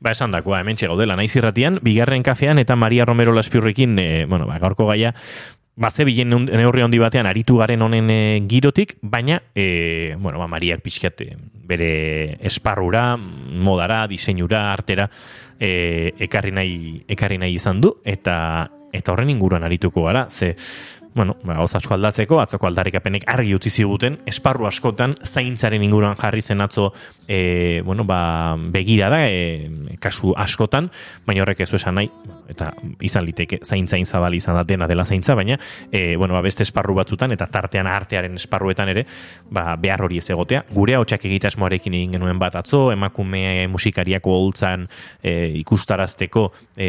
Ba, esan dakoa, hemen gaudela naiz irratian, bigarren kafean eta Maria Romero Laspiurrekin, e, bueno, ba, gaurko gaia, ba, ze bilen neurri handi batean aritu garen honen e, girotik, baina, e, bueno, ba, Mariak pixkat bere esparrura, modara, diseinura, artera, e, ekarri, nahi, ekarri nahi izan du, eta eta horren inguruan arituko gara, ze bueno, ba, asko aldatzeko, atzoko aldarrikapenek argi utzi ziguten, esparru askotan, zaintzaren inguruan jarri zen atzo, e, bueno, ba, begira da, e, kasu askotan, baina horrek ez esan nahi, eta izan liteke zaintzain zabali izan da dena dela zaintza, baina, e, bueno, ba, beste esparru batzutan, eta tartean artearen esparruetan ere, ba, behar hori ez egotea. Gure hau egitasmoarekin egin genuen bat atzo, emakume musikariako holtzan e, ikustarazteko e,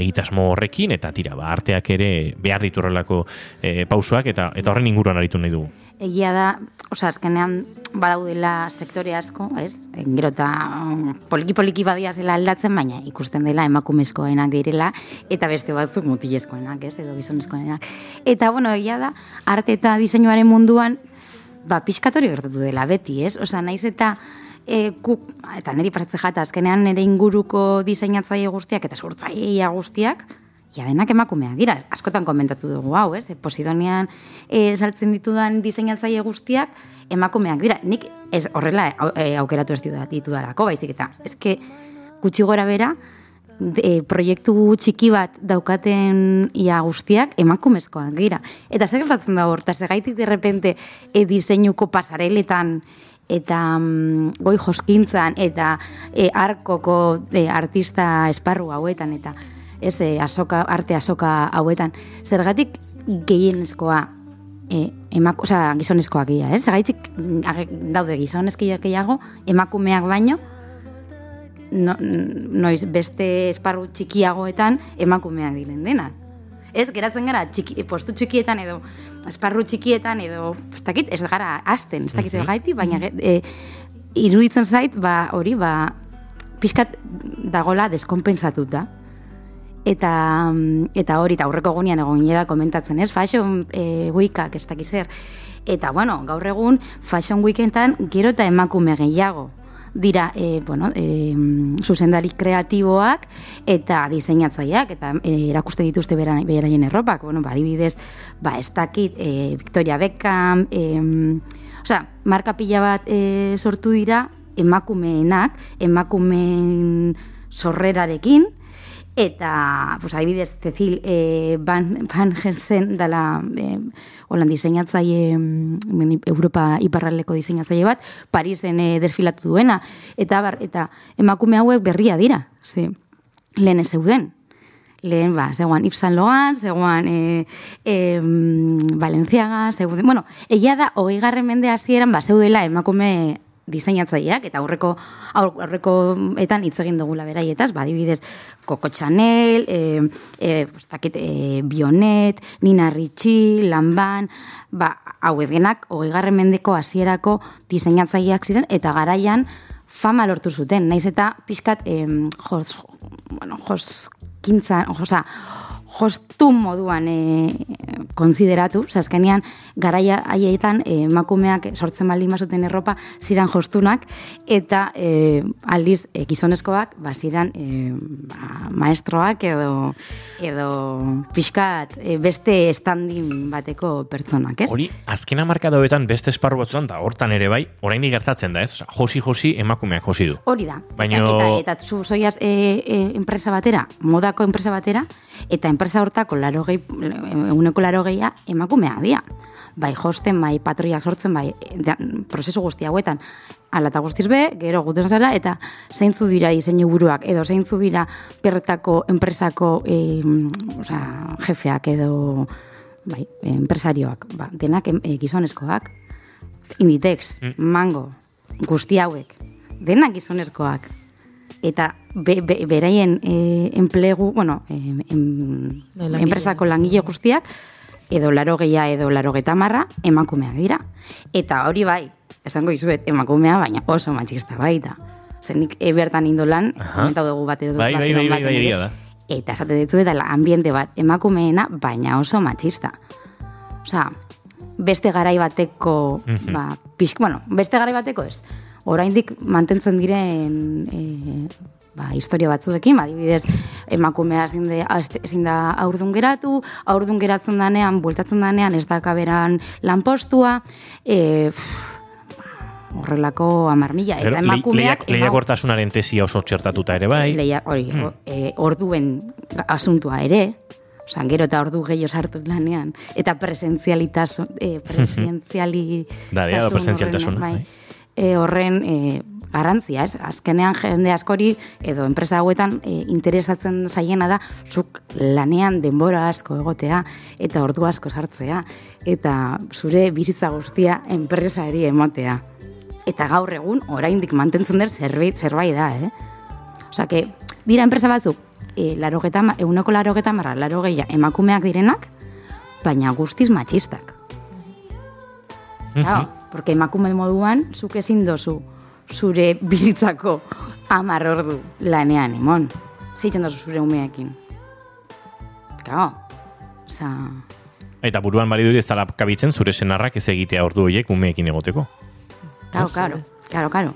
egitasmo horrekin, eta tira, ba, arteak ere behar diturrelako e, pausoak eta eta horren inguruan aritu nahi dugu. Egia da, osea, azkenean badaudela sektore asko, ez? Gero eta mm, poliki poliki badia zela aldatzen, baina ikusten dela emakumezkoenak direla eta beste batzuk mutilezkoenak, ez? Edo gizonezkoenak. Eta bueno, egia da, arte eta diseinuaren munduan ba pizkatori gertatu dela beti, ez? Osea, naiz eta e, kuk, eta niri paratze jata, azkenean nire inguruko diseinatzaile guztiak eta sortzailea guztiak, ja denak emakumeak dira, askotan komentatu dugu hau, ez? Posidonian e, saltzen ditudan diseinatzaile guztiak emakumeak dira. Nik ez horrela e, aukeratu ez ditu darako, baizik eta ezke gutxi gora bera e, proiektu txiki bat daukaten ia guztiak emakumezkoak dira. Eta zer gertatzen da horta, segaitik de repente e, diseinuko pasareletan eta mm, goi joskintzan eta e, arkoko e, artista esparru hauetan eta ez e, asoka, arte asoka hauetan, zergatik gehienezkoa e, emak, oza, gizonezkoak gira, ez? Zergatik daude gizonezkiak gehiago, emakumeak baino, no, noiz beste esparru txikiagoetan emakumeak diren dena. Ez, geratzen gara, txiki, postu txikietan edo, esparru txikietan edo, ez dakit, ez gara asten, ez dakit, mm baina e, iruditzen zait, ba, hori, ba, pixkat dagola deskonpensatuta eta eta hori ta aurreko egunean egon komentatzen, ez? Fashion e, weekak ez dakiz zer. Eta bueno, gaur egun Fashion Weekendan gero eta emakume gehiago dira e, bueno, e, zuzendari kreatiboak eta diseinatzaileak eta erakuste dituzte beraien erropak, bueno, ba adibidez, ba ez dakit e, Victoria Beckham, e, osea, marka pila bat e, sortu dira emakumeenak, emakumeen sorrerarekin, eta pues adibidez Cecil eh, Van, Van Gensen dela eh, holan diseinatzaile mm, Europa iparraleko diseinatzaile bat Parisen eh, desfilatu duena eta bar, eta emakume hauek berria dira ze lehen zeuden lehen ba zegoan Yves Saint Laurent zegoan eh, eh, Valenciaga zeuden bueno ella da 20. mende hasieran ba zeudela emakume diseinatzaileak eta aurreko aurreko etan hitz egin dugula beraietaz, ba adibidez Coco Chanel, eh eh eh Bionet, Nina Ricci, Lanban, ba hauek denak 20. mendeko hasierako diseinatzaileak ziren eta garaian fama lortu zuten. Naiz eta pixkat eh jos bueno, jos kintza, osea, jostu moduan e, konsideratu, zazkenean garaia haietan e, emakumeak sortzen baldin bazuten erropa ziran jostunak eta e, aldiz e, gizonezkoak ba, ziran e, ba, maestroak edo edo pixkat e, beste estandin bateko pertsonak, ez? Hori, azkena marka dauetan beste esparru batzutan da, hortan ere bai, orain gertatzen da, ez? Osa, josi, josi, emakumeak josi du. Hori da. Baina... Eta, eta, eta zu zoiaz e, e, enpresa batera, modako enpresa batera, eta enpresa hortako laro gehi, eguneko laro gehia emakumea dia. Bai josten, bai patroiak sortzen, bai prozesu guzti hauetan. Ala eta guztiz be, gero guten zara, eta zeintzu dira diseinu buruak, edo zeintzu dira perretako enpresako e, oza, jefeak edo bai, enpresarioak. Ba, denak e, gizonezkoak, Inditex, mm. Mango, guzti hauek, denak gizonezkoak eta be, be, beraien e, enplegu, bueno, e, en, enpresako langile guztiak, edo laro geia edo laro marra, emakumea dira. Eta hori bai, esango izuet, emakumea, baina oso matxista baita. Zenik ebertan indolan, komentau dugu bat edo bai, bai, bai, bai, bai, bai, Eta esate ditu eta ambiente bat emakumeena, baina oso matxista. Osa, beste garai bateko, mm -hmm. ba, pixk, bueno, beste garai bateko ez, oraindik mantentzen diren e, ba, historia batzuekin, ba, adibidez, emakumea ezin de- ezin da aurdun geratu, aurdun geratzen danean, bueltatzen danean, ez da kaberan lanpostua, e, horrelako amar Eta emakumeak... lehiak- lehiakortasunaren tesia oso txertatuta ere bai. Leia, hori, o- e, orduen asuntua ere, Osa, gero eta ordu gehiago sartu lanean. Eta presentzialitasun, e, presentziali... Da, da, presentzialtasuna, Bai, bai. E, horren e, garantzia, ez? Azkenean jende askori edo enpresa hauetan e, interesatzen zaiena da zuk lanean denbora asko egotea eta ordu asko sartzea eta zure bizitza guztia enpresari emotea. Eta gaur egun oraindik mantentzen den zerbait zerbait da, eh? Osea, que dira enpresa batzuk, e, larogeta, euneko larogeta marra, larogeia emakumeak direnak, baina guztiz matxistak. Claro, porque emakume moduan, zuk ezin dozu zure bizitzako amar ordu lanean, emon. Zeitzen dozu zure umeekin. Claro, Osa, Eta buruan bari duri ez dala kabitzen zure senarrak ez egitea ordu horiek umeekin egoteko. Claro, claro, claro, claro.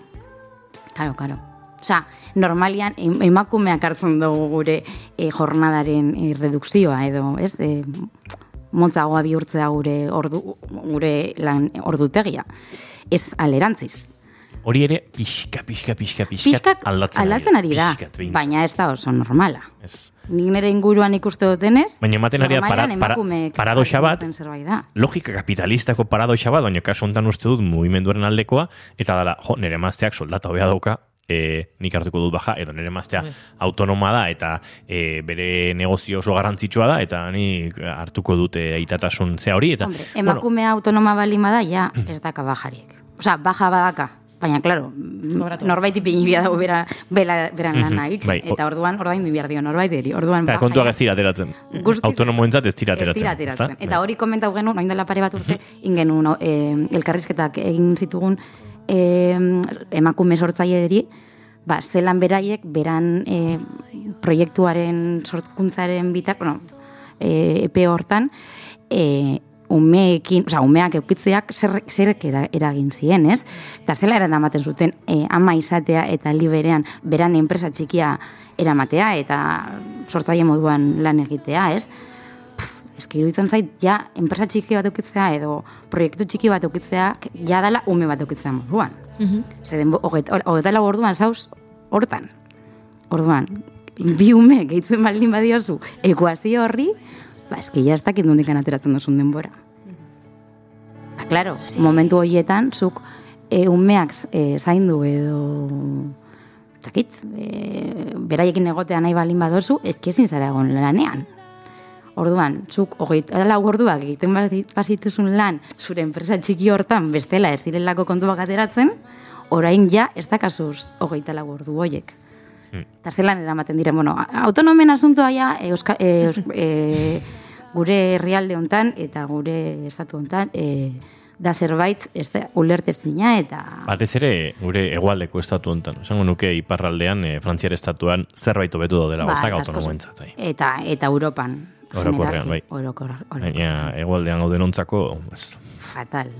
Claro, claro. Osa, normalian em- emakumeak hartzen dugu gure e, jornadaren e, redukzioa edo, ez? E, motzagoa bihurtzea gure ordu gure lan ordutegia. Ez alerantziz. Hori ere pixka, pixka, pixka, pixka aldatzen, aldatzen ari da, baina ez da oso normala. Ez. Nik nire inguruan ikuste dutenez, Baina ematen ari da para- para- paradoxa bat, logika kapitalistako paradoxa bat, baina kasu honetan uste dut mugimenduaren aldekoa, eta dala, jo, nire mazteak soldata hobea dauka, e, nik hartuko dut baja, edo nire maztea autonoma da, eta e, bere negozio oso garrantzitsua da, eta nik hartuko dute aitatasun zea hori, eta, Hombre, emakumea autonoma bali bada, ja, ez daka bajarik. Osa, baja badaka. Baina, klaro, norbait ipini bia dago bera, bera, beran lana egiten. bai, o- eta orduan, ordain behar dio norbait eri. Orduan, baja, kontuak ez dira ateratzen. Autonomoentzat ez dira Ez ateratzen. Eta hori komentau genuen, oin dela pare bat urte, ingenuen eh, elkarrizketak egin zitugun eh, emakume sortzaileri, ba, zelan beraiek, beran eh, proiektuaren sortkuntzaren bitar, bueno, eh, epe hortan, eh, umeekin, osea, umeak eukitzeak zer, zerek era, eragin zien, ez? Eta zela eran ematen zuten eh, ama izatea eta liberean beran enpresa txikia eramatea eta sortzaile moduan lan egitea, ez? Eski iruditzen zait, ja, enpresa txiki bat eukitzea edo proiektu txiki bat eukitzea, ja dala ume bat eukitzea moduan. Mm -hmm. Hogeita lau orduan zauz, hortan. Orduan, bi ume gehitzen baldin badiozu, ekuazio horri, ba, eski ja ez dakit nondik ateratzen duzun denbora. Ba, klaro, momentu horietan, zuk e, umeak e, zaindu edo zakit, e, beraiekin egotea nahi balin badozu, eski ezin zara egon lanean. Orduan, zuk hogeita lau orduak egiten bazituzun lan zure enpresa txiki hortan bestela ez direlako kontuak ateratzen, orain ja ez dakazuz hogeita lau ordu hoiek. Eta zelan eramaten diren, bueno, autonomen asuntoa ja, e, euska, e, e, gure herrialde hontan eta gure estatu hontan e, da zerbait ez da ulertezina eta Batez ere, gure hegoaldeko estatu honetan. Esango nuke iparraldean, e, Frantziar estatuan zerbait hobetu daudela Ba, gozak autonomoentzat. bai. eta eta Europan. Orokorrean, bai. Orokor. Baina hegoaldean gauden ontzako, ez, fatal.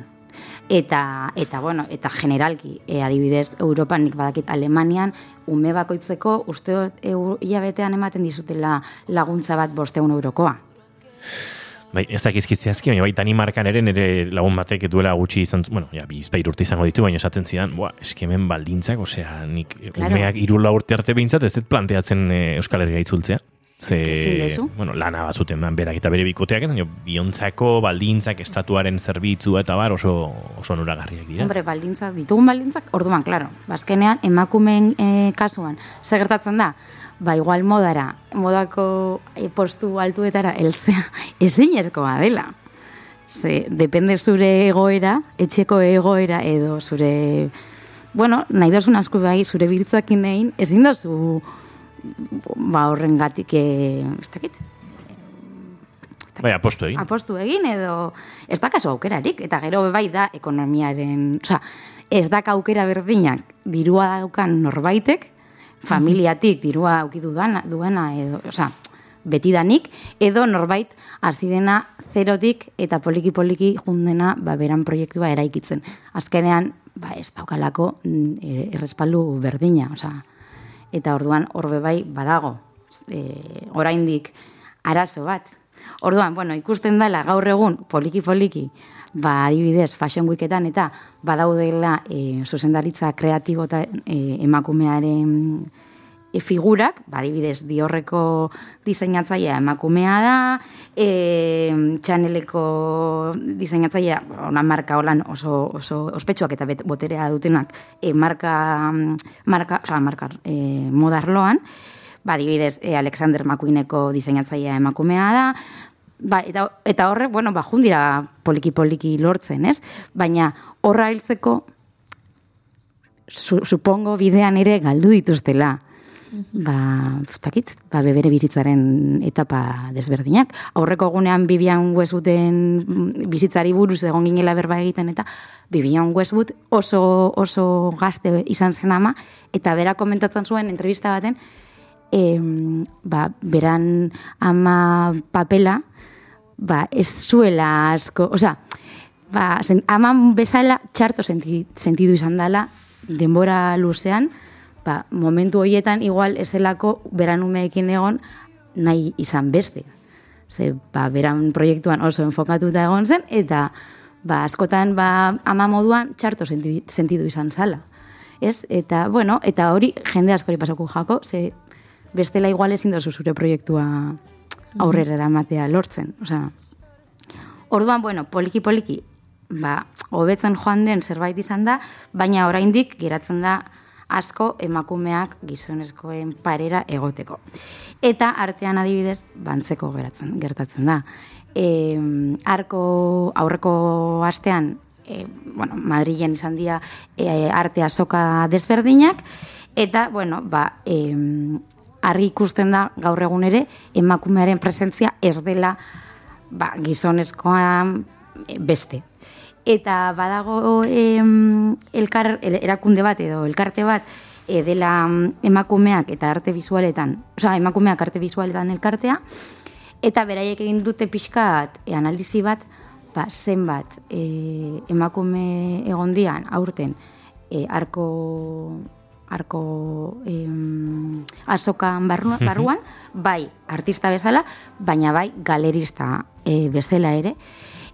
Eta, eta, bueno, eta generalki, e, adibidez, Europan nik badakit Alemanian, ume bakoitzeko, uste eu- hilabetean ematen dizutela laguntza bat bosteun eurokoa. Bai, ez dakizkit zehazki, baina bai Danimarkan ere nire lagun batek duela gutxi izan, bueno, ja, bizpair urte izango ditu, baina esaten zidan, boa, eskemen baldintzak, osea, nik Claro. umeak irula urte arte behintzat, ez dut planteatzen e, Euskal Herria itzultzea. Ze, bueno, lana bazuten man, berak eta bere bikoteak, baina biontzako baldintzak, estatuaren zerbitzua eta bar oso, oso nuragarriak dira. Hombre, baldintzak, ditugun baldintzak, orduan, klaro, bazkenean, emakumeen e, kasuan, zer gertatzen da, ba, igual modara, modako e, postu altuetara heltzea, ezinezkoa dela. Ze, depende zure egoera, etxeko egoera edo zure, bueno, nahi dozun asko bai, zure bizitzakin egin, ezin dozu, ba, horren gatik, e, ez dakit, Bai, apostu egin. apostu egin edo ez da kaso aukerarik eta gero bai da ekonomiaren, osea, ez da aukera berdinak dirua daukan norbaitek, familiatik dirua aukidu duena, duena edo, osea, betidanik edo norbait hasi dena zerotik eta poliki poliki jundena ba beran proiektua eraikitzen. Azkenean ba, ez daukalako mm, e, errespaldu berdina, osea, eta orduan horbe bai badago, e, oraindik arazo bat. Orduan, bueno, ikusten dela gaur egun poliki-poliki, ba, adibidez, Fashion Weeketan eta badaudela e, zuzendaritza kreatibo eta e, emakumearen e, figurak, ba, adibidez, diorreko diseinatzailea emakumea da, e, txaneleko diseinatzailea, ona marka holan oso, oso ospetsuak eta boterea dutenak, e, marka, marka, oza, marka, e, modarloan, ba, adibidez, e, Alexander McQueeneko diseinatzailea emakumea da, Ba, eta, eta horrek, bueno, ba, jundira poliki-poliki lortzen, ez? Baina horra hiltzeko, su, supongo bidean ere galdu dituztela. Ba, ustakit, ba, bebere bizitzaren etapa desberdinak. Aurreko egunean Bibian Westwooden bizitzari buruz egon ginela berba egiten, eta Bibian Westwood oso, oso gazte izan zen ama, eta bera komentatzen zuen entrevista baten, em, ba, beran ama papela, ba, ez zuela asko, oza, ba, zen, aman bezala txarto senti, sentidu izan dela denbora luzean, ba, momentu horietan igual ezelako beranumeekin egon nahi izan beste. Ze, ba, beran proiektuan oso enfokatuta egon zen, eta ba, askotan ba, ama moduan txarto sentidu izan zala. Ez? Eta, bueno, eta hori jende askori pasako jako, ze bestela igual ezin dozu zure proiektua aurrera eramatea lortzen. Osea, orduan, bueno, poliki-poliki, ba, hobetzen joan den zerbait izan da, baina oraindik geratzen da asko emakumeak gizonezkoen parera egoteko. Eta artean adibidez, bantzeko geratzen, gertatzen da. E, arko, aurreko astean, e, bueno, Madrilen izan dira e, arte azoka desberdinak, eta, bueno, ba, e, argi ikusten da gaur egun ere emakumearen presentzia ez dela ba, gizonezkoa eh, beste. Eta badago em, elkar, erakunde bat edo elkarte bat e, dela mm, emakumeak eta arte bizualetan, oza, emakumeak arte bizualetan elkartea, eta beraiek egin dute pixkat e, analizi bat, ba, zenbat e, emakume egondian aurten e, arko arko em, asokan barruan, bai artista bezala, baina bai galerista e, bezala ere.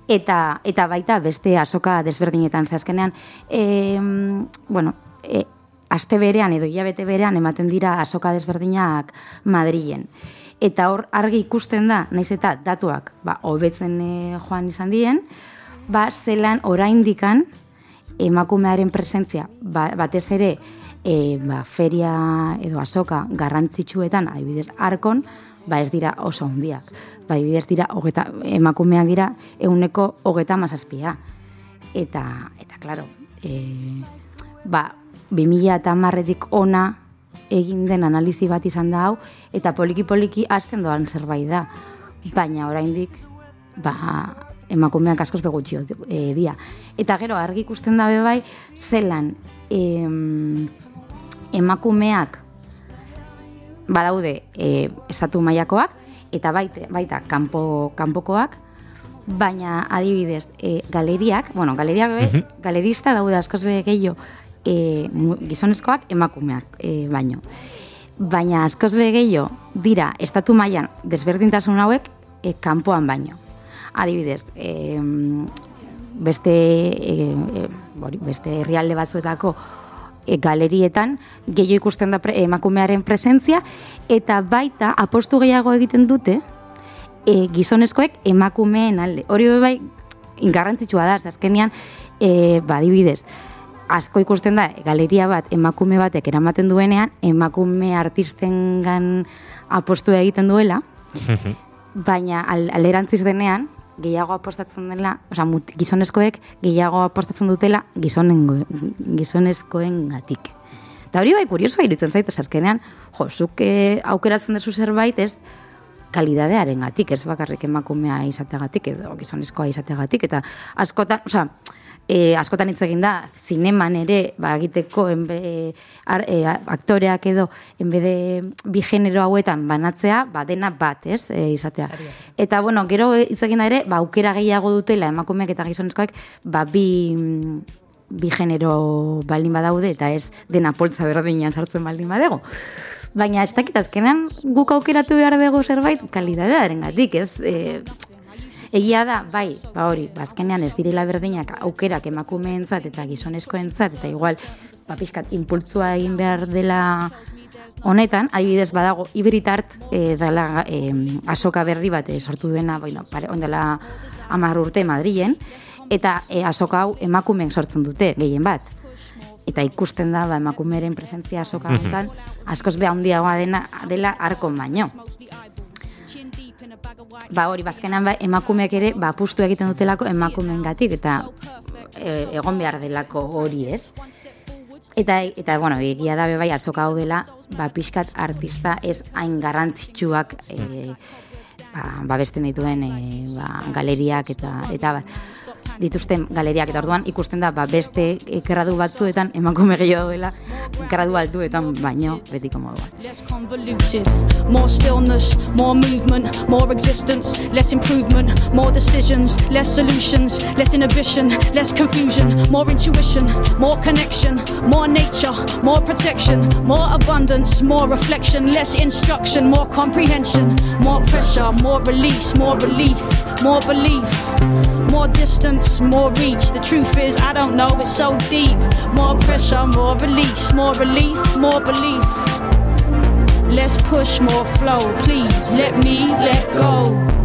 Eta, eta baita beste asoka desberdinetan zazkenean, e, bueno, e, aste berean edo hilabete berean ematen dira asoka desberdinak Madrilen. Eta hor argi ikusten da, naiz eta datuak, ba, hobetzen e, joan izan dien, ba, zelan oraindikan emakumearen presentzia, ba, batez ere, e, ba, feria edo asoka garrantzitsuetan, adibidez, arkon, ba ez dira oso handiak. Ba, adibidez dira, hogeta, emakumeak dira, euneko hogeta mazazpia. Eta, eta, klaro, e, ba, 2000 eta marretik ona egin den analizi bat izan da hau, eta poliki-poliki azten doan zerbait da. Baina oraindik ba, emakumeak askoz begutxio e, dia. Eta gero, argi ikusten dabe bai, zelan, em, emakumeak badaude e, estatu mailakoak eta baita, baita kanpo, kanpokoak, baina adibidez e, galeriak, bueno, galeriak be, mhm. galerista daude askoz be gehiago e, gizonezkoak emakumeak e, baino. Baina askoz be gehiago dira estatu mailan desberdintasun hauek e, kanpoan baino. Adibidez, e, beste, e, e, beste herrialde batzuetako galerietan gehiago ikusten da emakumearen presentzia eta baita apostu gehiago egiten dute e, gizonezkoek emakumeen alde. Hori bai garrantzitsua da, azkenean e, badibidez asko ikusten da galeria bat emakume batek eramaten duenean emakume artistengan apostu egiten duela. baina alerantziz denean, gehiago apostatzen dela, oza, gizonezkoek gehiago apostatzen dutela gizonen, gizonezkoen gatik. Eta hori bai, kurioso irutzen zaitu, azkenean, jo, zuk eh, aukeratzen dezu zerbait, ez, kalidadearen gatik, ez bakarrik emakumea izategatik, edo gizonezkoa izategatik, eta askotan, oza, e, askotan hitz egin da, zineman ere, ba, egiteko, enbe, e, aktoreak edo, enbede bi genero hauetan banatzea, ba, dena bat, ez, e, izatea. Eta, bueno, gero hitz egin da ere, ba, aukera gehiago dutela emakumeak eta gizonezkoak, ba, bi, bi genero baldin badaude eta ez dena poltza berdinean sartzen baldin badego. Baina ez dakit azkenan guk aukeratu behar dugu zerbait kalidadearen gatik, ez? E, egia da, bai, ba hori, ba, azkenean ez direla berdinak aukerak emakumeentzat eta gizonezkoentzat eta igual, ba, pixkat, impultzua egin behar dela honetan, adibidez badago hibritart e, dela e, asoka berri bat e, sortu duena, bueno, pare, ondela amar urte Madrilen, eta e, asoka hau emakumeek sortzen dute, gehien bat eta ikusten da ba, emakumeren presentzia soka honetan, askoz beha handiagoa dena dela arkon baino. Ba hori, bazkenan ba, emakumeak ere, ba, pustu egiten dutelako emakumeen gatik, eta e, egon behar delako hori ez. Eta, eta bueno, egia da bai, azoka hau dela, ba, pixkat artista ez hain garrantzitsuak e, ba, ba besten dituen e, ba, galeriak eta, eta ba, dituzten galeriak eta orduan ikusten da ba, beste gradu batzuetan emakume gehiago dela gradu altuetan baino betiko moduan. More stillness, more movement, more existence, less improvement, more decisions, less solutions, less inhibition, less confusion, more intuition, more connection, more nature, more protection, more abundance, more reflection, less instruction, more comprehension, more pressure, more release, more relief, more belief, more distance, more reach. The truth is, I don't know, it's so deep. More pressure, more release, more relief, more belief. Let's push more flow, please let me let go.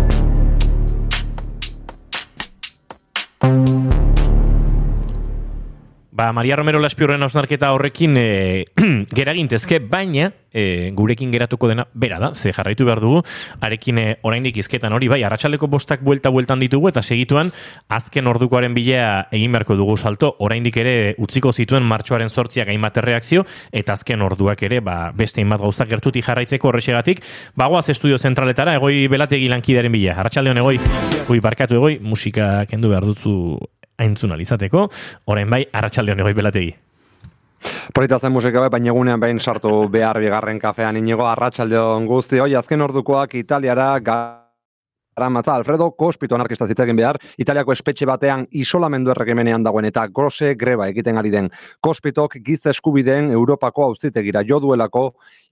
Ba, Maria Romero Laspiurren osnarketa horrekin e, geragintezke, baina e, gurekin geratuko dena bera da, ze jarraitu behar dugu, arekin e, oraindik izketan hori, bai, arratsaleko bostak buelta bueltan ditugu, eta segituan azken ordukoaren bilea egin beharko dugu salto, oraindik ere utziko zituen martxoaren sortziak hainbat reakzio, eta azken orduak ere, ba, beste hainbat gauzak gertuti jarraitzeko horrexegatik, bagoaz estudio zentraletara, egoi belategi lankidaren bila, arratsaldeon egoi, hui barkatu egoi, musika kendu behar dutzu aintzun alizateko, orain bai, arratsalde honi belategi. Polita zen musika bai, baina egunean behin sartu behar bigarren kafean inigo arratsalde guzti, hoi azken ordukoak Italiara Aramatza, Alfredo Kospito anarkista zitzegin behar, Italiako espetxe batean isolamendu erregimenean dagoen eta grose greba egiten ari den. Kospitok giz eskubideen Europako auzitegira jo duelako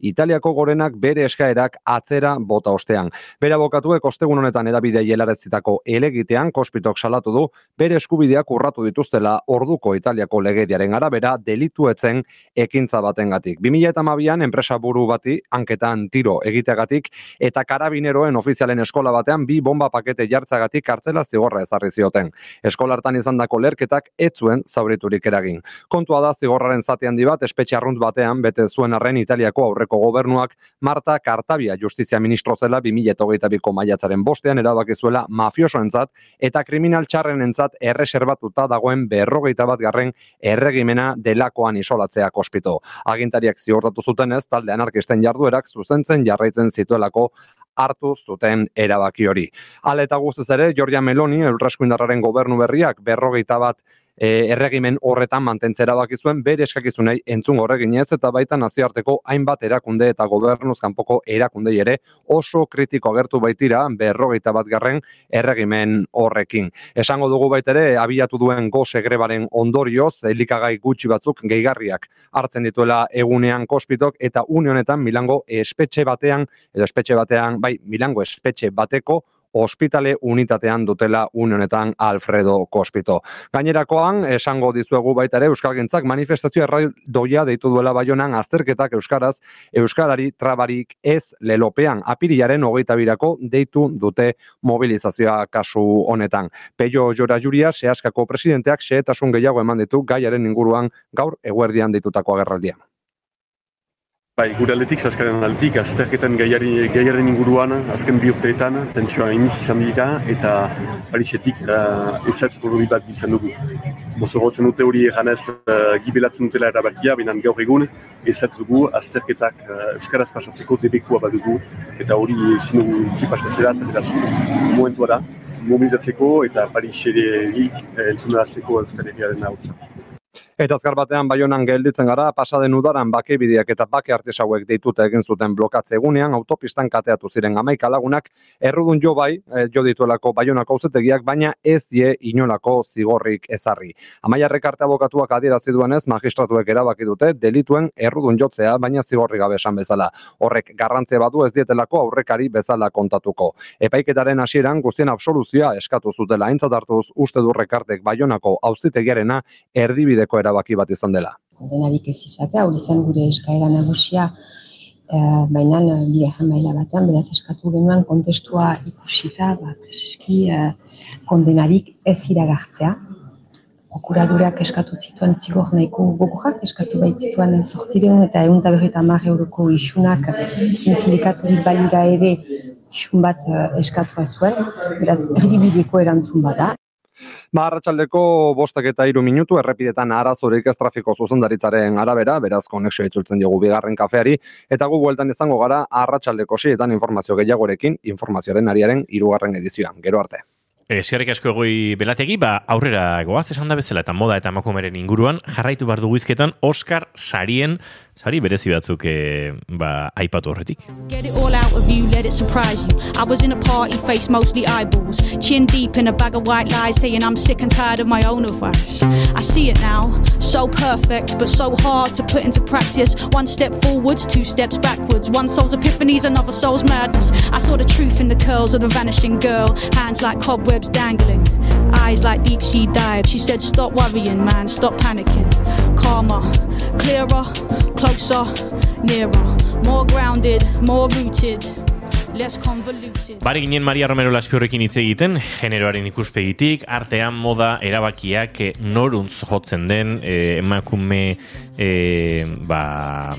Italiako gorenak bere eskaerak atzera bota ostean. Bere abokatuek ostegun honetan edabidea jelaretzitako elegitean, Kospitok salatu du, bere eskubideak urratu dituztela orduko Italiako legediaren arabera delituetzen ekintza batengatik. 2000 eta mabian, enpresa buru bati, anketan tiro egitegatik, eta karabineroen ofizialen eskola batean bi bomba pakete jartzagatik kartzela zigorra ezarri zioten. Eskolartan izandako lerketak ez zuen zauriturik eragin. Kontua da zigorraren zati handi bat espetxe arrunt batean bete zuen arren Italiako aurreko gobernuak Marta Kartabia justizia ministro zela 2022ko maiatzaren bostean erabaki zuela mafiosoentzat eta kriminal txarrenentzat erreserbatuta dagoen berrogeita bat garren erregimena delakoan isolatzea kospito. Agintariak zuten ez talde anarkisten jarduerak zuzentzen jarraitzen zituelako hartu zuten erabaki hori. Hala eta guztiz ere, Giorgia Meloni, Eurraskuindarraren gobernu berriak, berrogeita bat e, erregimen horretan mantentzera baki zuen bere eskakizunei entzun horreginez eta baita nazioarteko hainbat erakunde eta gobernuz kanpoko erakundei ere oso kritiko agertu baitira berrogeita bat garren erregimen horrekin. Esango dugu baitere abiatu duen goze grebaren ondorioz elikagai gutxi batzuk gehigarriak hartzen dituela egunean kospitok eta unionetan Milango espetxe batean edo espetxe batean bai Milango espetxe bateko ospitale unitatean dutela unionetan Alfredo Kospito. Gainerakoan, esango dizuegu baita ere, Euskalgintzak manifestazioa doia deitu duela baionan azterketak Euskaraz, Euskarari trabarik ez lelopean apiriaren hogeita birako deitu dute mobilizazioa kasu honetan. Peio Jora Juria, sehaskako presidenteak, sehetasun gehiago eman ditu gaiaren inguruan gaur eguerdian ditutako agerraldian. Bai, gure aldetik, saskaren aldetik, azterketan gaiaren inguruan, azken bi urteetan, tentsioa iniz izan dira, eta parixetik uh, ezatz kolori bat biltzen dugu. Mozorotzen dute hori eganez uh, gibelatzen dutela erabakia, binan gaur egun, ezatz dugu azterketak uh, Euskaraz pasatzeko debekua bat dugu, eta hori zinu zi pasatzera, eta momentua da, mobilizatzeko eta parixeri uh, entzuna azteko hau Eta azkar batean baionan gelditzen gara, pasaden udaran bake bideak eta bake artis hauek deituta egin zuten blokatze egunean, autopistan kateatu ziren amaika lagunak, errudun jo bai, eh, jo dituelako baionako auzetegiak, baina ez die inolako zigorrik ezarri. Amaia rekarte abokatuak adierazi duenez, magistratuek erabaki dute, delituen errudun jotzea, baina zigorri gabe esan bezala. Horrek garrantzia badu ez dietelako aurrekari bezala kontatuko. Epaiketaren hasieran guztien absoluzioa eskatu zutela aintzat hartuz uste du rekartek baionako auzitegiarena erdibideko erabaki bat izan dela. Denarik ez izatea, hori zen gure eskaera nagusia, e, baina bigarren maila batean, beraz eskatu genuen kontestua ikusita, ba, preseski, e, kondenarik ez iragartzea. Prokuradurak eskatu zituen zigor nahiko gogorrak, eskatu baitzituen zortzireun eta egun eta berreta mar euroko isunak zintzilikaturik balira ere isun bat eskatua zuen, beraz erdibideko erantzun bada. Arratsaldeko bostak eta iru minutu, errepidetan arazorik ez trafiko zuzendaritzaren arabera, beraz konexio itzultzen diogu bigarren kafeari, eta gu bueltan izango gara arratsaldeko sietan informazio gehiagorekin, informazioaren ariaren irugarren edizioan. Gero arte. Eskerrik asko egoi belategi, ba, aurrera goaz esan da bezala eta moda eta emakumeren inguruan, jarraitu bar izketan Oscar sarien, sari berezi batzuk e, ba, aipatu horretik. Get it all out of you, let it surprise you. I was in a party, face mostly eyeballs. Chin deep in a bag of white lies, saying I'm sick and tired of my own advice. I see it now, so perfect, but so hard to put into practice. One step forwards, two steps backwards. One soul's epiphanies, another soul's madness. I saw the truth in the curls of the vanishing girl. Hands like cobwebs dangling, eyes like deep sea dive. She said, Stop worrying, man, stop panicking. Calmer, clearer, closer, nearer. More grounded, more rooted. Bari ginen Maria Romero Laspiorrekin hitz egiten, generoaren ikuspegitik, artean moda erabakiak eh, noruntz jotzen den, eh, emakume, eh, ba,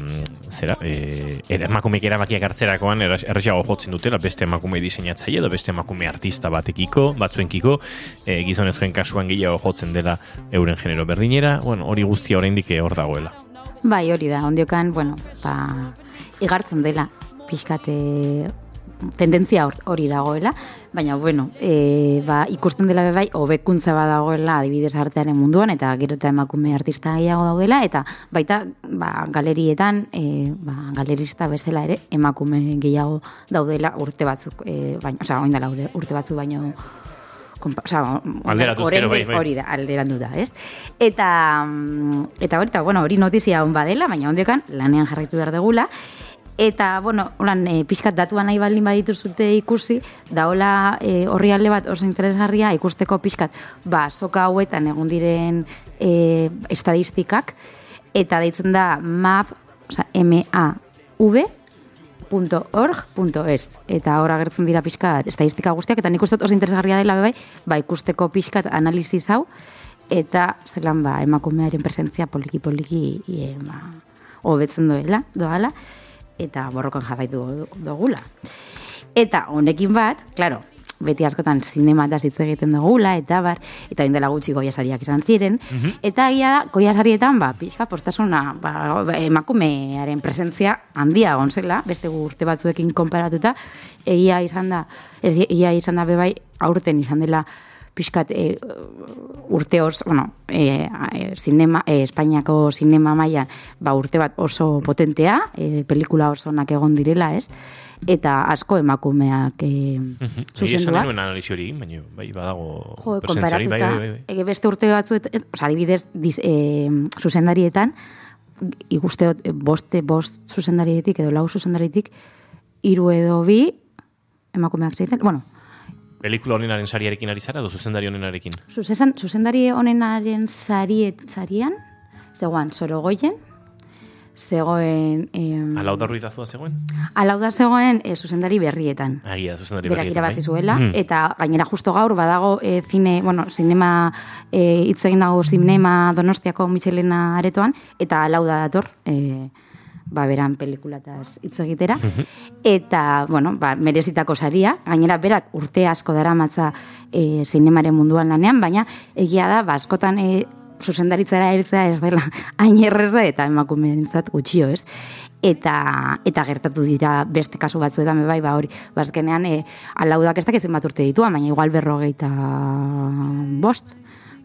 zera, eh, emakumeek erabakiak hartzerakoan erresago jotzen dutela, beste emakume diseinatzaile edo beste emakume artista batekiko, batzuenkiko, eh, gizonezkoen kasuan gehiago jotzen dela euren genero berdinera, bueno, hori guztia oraindik eh, hor dagoela. Bai, hori da, ondiokan, bueno, ba, igartzen dela, pixkate tendentzia hori dagoela, baina bueno, e, ba, ikusten dela bebai, hobekuntza badagoela adibidez artearen munduan, eta gero eta emakume artista gehiago daudela, eta baita ba, galerietan, e, ba, galerista bezala ere, emakume gehiago daudela urte batzuk, e, baina, oza, oindala urte batzuk baino, Osa, bai, bai. hori da, alderandu da, ez? Eta, eta hori, bueno, hori notizia hon badela, baina ondekan lanean jarraitu behar degula, Eta, bueno, holan, e, pixkat datuan nahi baldin baditu zute ikusi, da hola e, horri alde bat oso interesgarria ikusteko pixkat, ba, soka hauetan egun diren e, estadistikak, eta deitzen da map, oza, M-A-V, .org.es eta hor agertzen dira pixkat estadistika guztiak eta nik uste oso interesgarria dela bebai ba ikusteko pixkat analiziz hau eta zelan ba emakumearen presentzia poliki poliki e, ba, hobetzen duela doala eta borrokan jarraitu dugula. Eta honekin bat, claro, beti askotan zinema da hitz egiten dugula, eta bar, eta indela gutxi goiasariak izan ziren, mhm. eta ia goiasarietan, ba, pixka postasuna, ba, emakumearen presentzia handia gonzela, beste urte batzuekin konparatuta, egia izan da, ez, egia izan da bebai, aurten izan dela, pixkat e, urte oso, bueno, e, e, zinema, e, Espainiako zinema maila ba, urte bat oso potentea, e, pelikula oso onak egon direla, ez? Eta asko emakumeak e, zuzendua. Egia analizi hori, baina bai badago jo, bai, bai, bai, bai. beste urte batzu, oza, adibidez, diz, e, zuzendarietan, ikusteot, boste, bost zuzendarietik, edo lau zuzendarietik, iru edo bi, emakumeak ziren, bueno, Pelikula honenaren sariarekin ari zara, edo zuzendari honenarekin? Zuzen, zuzendari honenaren sariet zarian, zegoen sorogoien, zegoen... Eh, Alauda ruidazua zegoen? Alauda zegoen eh, zuzendari berrietan. Agia, zuzendari Berak berrietan. Berak bai. zuela, mm. eta gainera justo gaur badago eh, zine, bueno, zinema, eh, itzegin dago zinema donostiako Michelena aretoan, eta alauda dator, eh, ba, beran pelikulataz hitz egitera. Mhm. Eta, bueno, ba, merezitako saria, gainera berak urte asko dara matza e, zinemaren munduan lanean, baina egia da, ba, askotan e, zuzendaritzara eritzea ez dela hain erreza eta emakumeentzat gutxio, ez? Eta, eta gertatu dira beste kasu batzuetan bai, ba hori, bazkenean e, alaudak ez dakizen bat urte ditua, baina igual berrogeita bost,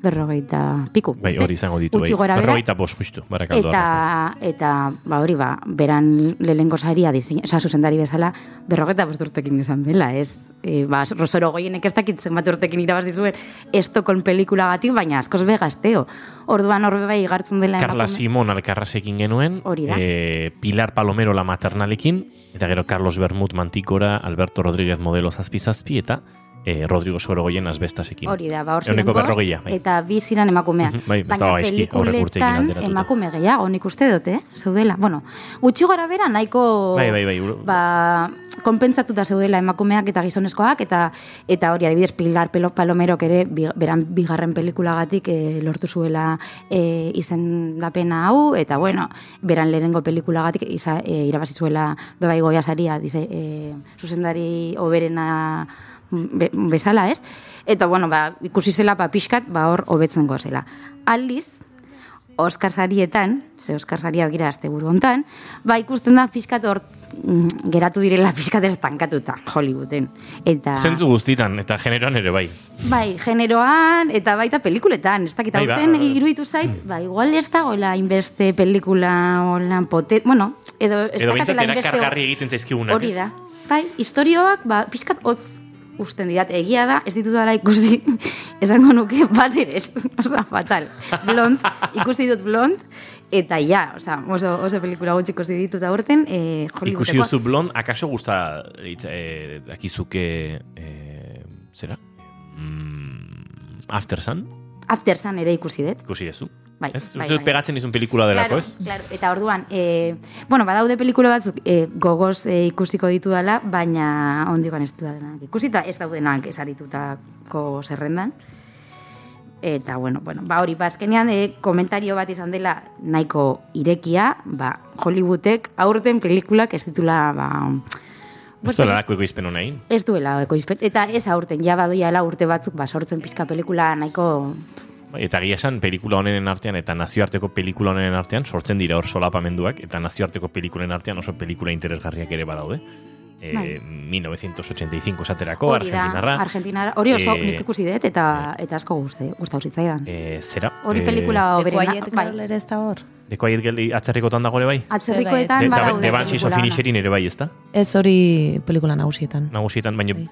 berrogeita piku. Bai, hori izango ditu. Gutxi Bai. gora. Berrogeita bost, justu, barakaldo. Eta, eta, ba, hori ba, beran lehenko saria, disein, oza, zuzendari bezala, berrogeta bost urtekin izan dela, ez? E, ba, Rosero goienek ez dakit zenbat urtekin irabazi zuen Estokon pelikulagatik, baina askoz be gazteo. Orduan horbe bai igartzen dela Carla emakume- Simon alkarrasekin genuen, Hori da. eh, Pilar Palomero la maternalekin, eta gero Carlos Bermut mantikora, Alberto Rodríguez modelo zazpi-zazpi, eta eh, Rodrigo Sorogoyen asbestasekin. Hori da, ba, hor ziren bost, bai. eta bi ziren emakumeak. Bai, Baina pelikuletan emakume gehiago, nik uste dut, eh? Zeudela. Bueno, gutxi gora bera nahiko Bai, bai, bai. ba, konpentsatuta zeudela emakumeak eta gizonezkoak, eta eta hori adibidez Pilar Pelo Palomerok ere bi, beran bigarren pelikulagatik eh, lortu zuela eh, izendapena hau, eta bueno, beran lehenengo pelikulagatik iza, eh, irabazi zuela bebai goia saria, dize, eh, zuzendari oberena be, bezala, ez? Eta, bueno, ba, ikusi zela, ba, pixkat, ba, hor, hobetzen gozela. Aldiz, Oskar sarietan, ze Oskar saria gira azte buru hontan, ba, ikusten da pixkat hor mm, geratu direla pixkat estankatuta Hollywooden. Eta, Zentzu guztitan, eta generoan ere bai. bai, generoan, eta baita pelikuletan, ez dakit, Bai, ba, aurten ba, ba. iruditu zait, ba, igual ez da, hola, inbeste pelikula, hola, pote, bueno, edo, ez Edo dakatela inbeste- erakargarri egiten zaizkigunak, Hori da. Bai, historioak, ba, pixkat hotz usten didat, egia da, ez ditudala ikusi, esango nuke bat ere, ez, oza, fatal. Blond, ikusi dut blond, eta ja, oza, oso, oso pelikula gutxi ikusi ditut aurten, eh, Ikusi Hollywoodeko. duzu blond, akaso gusta hitz, eh, dakizuke, eh, zera? Mm, After Sun, After Sun ere ikusi dut. ikusi duzu. Bai, ez? bai, dut bai. pegatzen izun pelikula delako, Claro, ez? claro. Eta orduan, e, bueno, badaude pelikula batzuk e, gogoz e, ikusiko ditu dela, baina ondikan ez dudanak ikusi, eta ez daudenak esaritutako zerrendan. Eta, bueno, bueno, ba hori, bazkenean e, komentario bat izan dela nahiko irekia, ba, Hollywoodek aurten pelikulak ez ditula, ba, Ez duela lako ekoizpen hona egin. ez duela ekoizpen, eta ez aurten, ja badoiala urte batzuk, ba, sortzen pixka pelikula nahiko Eta gila esan, pelikula honenen artean eta nazioarteko pelikula honenen artean sortzen dira hor solapamenduak eta nazioarteko pelikulen artean oso pelikula interesgarriak ere badaude. E, Bai. 1985 esaterako, Argentinarra. Argentinarra, hori oso Eh, nik ikusi dut, eta, eta asko guzti, gustau zitzaidan. E, zera? Hori pelikula The oberena, bai. Ere ez da hor. Deko aiet geli atzarrikotan dago ere bai? Atzerrikoetan De, badaude. de Banshees of pelikula Inisherin ere bai, ezta? Ez hori pelikula nagusietan. Nagusietan, baina Bai.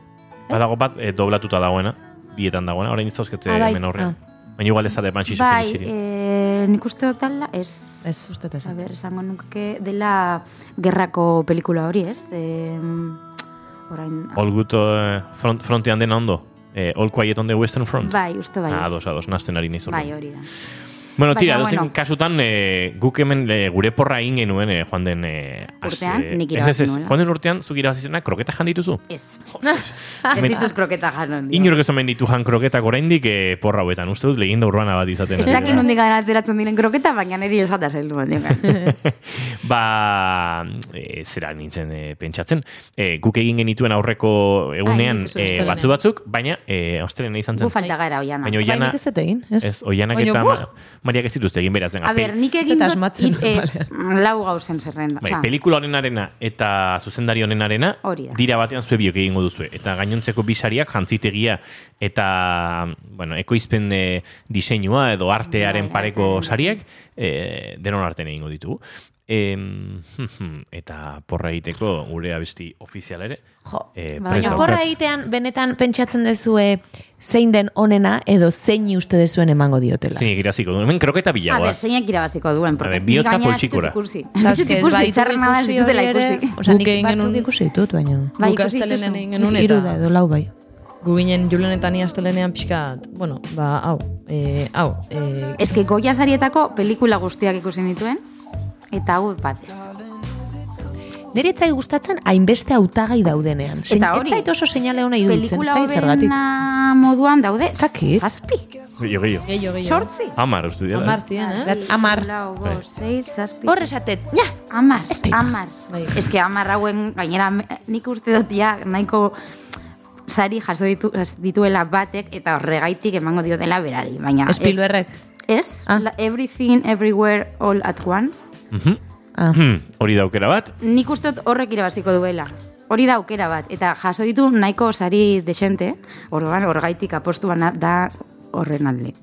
badago bat e, doblatuta dagoena, bietan dagoena, orain iztauzkete Ah, bai, hemen aurrean. Baina igual ez da de Banshees of Bai, eh, nik uste dut ala, ez... Ez, uste ez. A ber, esango nuke dela gerrako pelikula hori, ez? Eh, orain... All good eh, front, frontean dena ondo? Eh, all quiet on the western front? Bai, uste bai. Ah, ados, ados, nazten ari niz bai, hori da. Bueno, Baina, tira, dozen bueno. kasutan, eh, guk hemen eh, gure porra egin genuen eh, joan den... Eh, az, Urtean, eh, nik ez, irabazi ez, ez, nuela. joan den urtean, zuk irabazizena, kroketa jan dituzu? Ez. ez ditut kroketa janon. dio. Inork ez omen ditu jan kroketak oraindik eh, porra hauetan, uste dut legenda urbana bat izaten. Ez ari dakit da. nondik ateratzen diren kroketa, baina niri esata zeldu ba, e, zera nintzen e, pentsatzen. E, guk egin genituen aurreko egunean Bai, dituzu, e, batzu batzuk, baina e, austelena izan zen. Gu falta gara oiana. Baina Bai, oiana, nik ez egin, ez? ez, oianak Baina, eta buah! ma, Mariak ez dituzte egin beraz. A ber, nik egin dut asmatzen, eh, normalean. lau gauzen zerrenda. Bai, pelikula honenarena eta zuzendari honenarena dira batean zue biok egingo duzue. Eta gainontzeko bisariak jantzitegia eta bueno, ekoizpen e, diseinua edo artearen Bai, pareko artearen sariak e, denon artean egingo ditugu. Em, eta porra egiteko gure abesti ofizial ere. Jo, eh, Baina Porra egitean, benetan pentsatzen dezue zein den onena edo zein uste dezuen emango diotela. Zein iraziko du. Hemen kroketa A ber, zeinak irabaziko duen. porque A ber, nik bihotza gainera ez ditut poltsikora. ikusi. Ez Eta ditut eske ez ikusi, baditu txarrena da, ez ikusi ere, ikusi. Guk nik batzuk ikusi ditut, baina... Bai, ikusi Hiru eta da edo lau bai. gu ginen julenetan astelenean pixkat, bueno, ba, hau, e, hau, e, Ez que Goya sarietako pelikula guztiak ikusi nituen, eta hau bat ez. Nire etzai gustatzen hainbeste hautagai daudenean. Zein- Eta hori, Ez zait oso seinale ona iruditzen, Pelikula zergatik. hoberena moduan daude, Zakit. zazpi, gehiago. gehiago, gehiago. sortzi. Amar, uste dira. Amar ziren, eh? Bat, Amar. Lau, Bai. bost, seis, zazpi. Hor esatet, ja, Amar, amar. Bai. Ez que amar hauen, gainera, nik uste dut ja, nahiko sari jaso ditu, dituela batek, eta horregaitik emango dio dela berari. Baina, ez- Spielbergek. Ez, Ah. la- everything, everywhere, all at once. Mhm. Ah. Hmm, Hori da aukera bat. Nik uste horrek irabaziko duela. Hori da aukera bat. Eta jaso ditu nahiko sari desente, orduan horgaitik apostu bana da horren alde.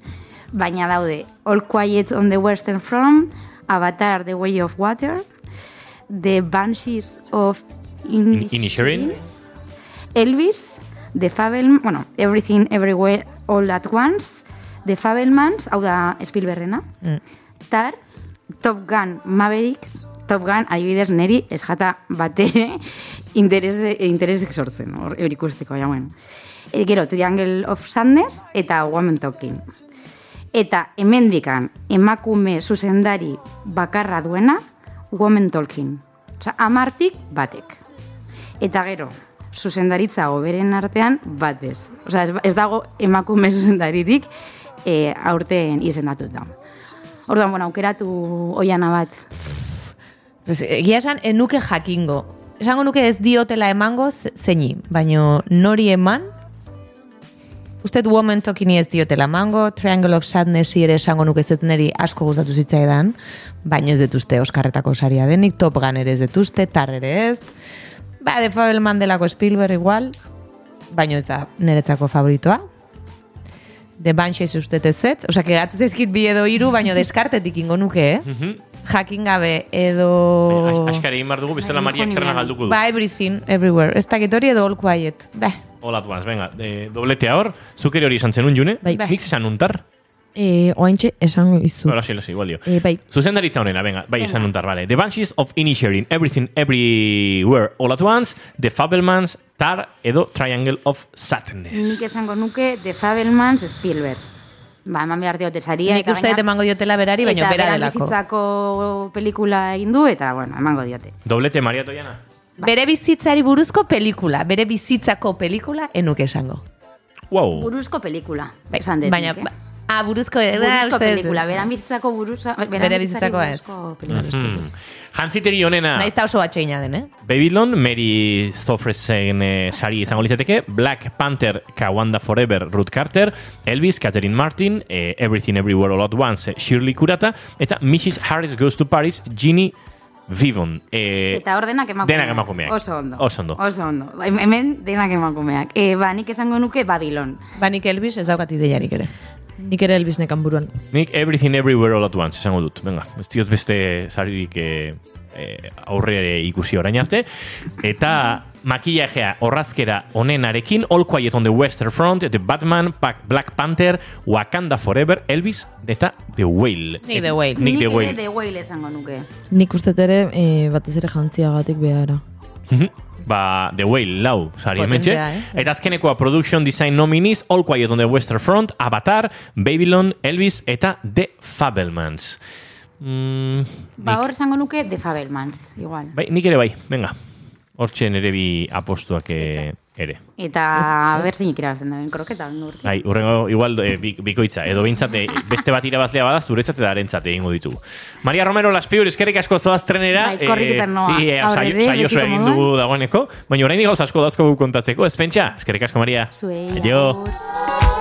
baina daude All Quiet on the Western Front, Avatar The Way of Water, The Banshees of In- Inisherin. Elvis, The Fabel, bueno, Everything Everywhere All at Once, The Fabelmans, hau da Spielbergena, Tar, Top Gun Maverick, Top Gun, adibidez, neri ez jata batere interes, interesek sortzen, hor hor ikusteko, ja, bueno. E, gero, Triangle of Sadness eta Woman Talking. Eta hemendikan emakume zuzendari bakarra duena Woman Talking. Osa, amartik batek. Eta gero, zuzendaritza goberen artean bat bez. Osa, ez, ez dago emakume zuzendaririk e, aurten izendatuta. Orduan, bueno, aukeratu oiana bat. Pues, egia esan, enuke jakingo. Esango nuke ez diotela emango ze- zeini, baino nori eman, Usted Woman Talking ez diotela emango, Triangle of Sadness ere esango nuke ez neri asko gustatu zitzaidan, baino ez detuzte Oskarretako saria denik, Top Gun ere ez detuzte, Tar ere ez, ba, de Fabelman delako Spielberg igual, baino ez da niretzako favoritoa. The Banshees uste ez ez, osea, que gatzez ezkit bi edo hiru, baino deskartetik ingo nuke, eh? Jakin gabe edo... Askari egin dugu, Bai, Mariak nijo trena nimean. galduko du. Ba, everything, everywhere. Ez dakit hori edo all quiet. Ba, All at once, venga, de, dobletea hor, zuk ere hori izan zenun june, Bai. nik esan untar, E, oaintxe esango izu. Hola, sí, igual dio. E, bai, Zuzendaritza honena, venga, bai Venga. esan untar, vale. The Banshees of Inisherin, Everything Everywhere All at Once, The Fabelmans, Tar edo Triangle of Sadness. Nik esango nuke The Fabelmans Spielberg. Ba, eman behar diote saria. nik uste emango diotela berari, baino eta bera delako. bizitzako pelikula egin du, eta, bueno, emango diote. Doblete, Maria Toiana. Bere bizitzari buruzko pelikula, bere bizitzako pelikula enuke esango. Wow. Buruzko pelikula, Bai, esan dut. baina, eh? ba- ah, buruzko, buruzko uste dut. pelikula, beran bizitzako buruza, beran Bere bizitzako ez. buruzko pelikula. Hmm. Jantziteri honena, Naiz da oso atxeina den, eh? Babylon, Mary Zofresen eh, sari izango litzateke, Black Panther, Kawanda Forever, Ruth Carter, Elvis, Catherine Martin, eh, Everything Everywhere All at Once, eh, Shirley Kurata, eta Mrs. Harris Goes to Paris, Ginny Vivon. Eh, Eta hor denak emakumeak. Denak emakumeak. Oso ondo. Oso ondo. Oso ondo. Hemen denak emakumeak. E, ba, nik esango nuke Babylon. Ba, nik Elvis ez daukat ideiarik ere. Nik ere Elvis nekan buruan. Nik Everything Everywhere All at Once esango dut. Venga, ez diot beste saririk eh, eh, aurre ikusi orain arte. Eta makillajea orrazkera onenarekin All Quiet on the Western Front, The Batman, Pac- Black Panther, Wakanda Forever, Elvis eta The Whale. Nik The Whale. Nik The Whale. The Whale esango nuke. Nik uste ere e, batez ere jantziagatik behara. Ba, The Whale, lau, sari hementxe. Eh? Eta azkenekoa Production Design nominis, All Quiet on the Western Front, Avatar, Babylon, Elvis eta The Fabelmans. Mm, Ba, hor esango nuke The Fabelmans, igual. bai, nik ere bai, venga. Hortxe nere bi apostuak eh, ere. Eta berzinik irabazten da, ben kroketa. Bai, urrengo igual bi- bikoitza, edo bintzat eh, beste bat irabazlea bada, zuretzat eta arentzat egingo ditu. Maria Romero Laspiur, eskerrik asko zoaz trenera. Bai, korriketan noa. eh, saio, ere, saio egin dugu dagoeneko, baina orain gauz asko dauzko kontatzeko, ez pentsa? Eskerrik asko, Maria. Zuei, agur.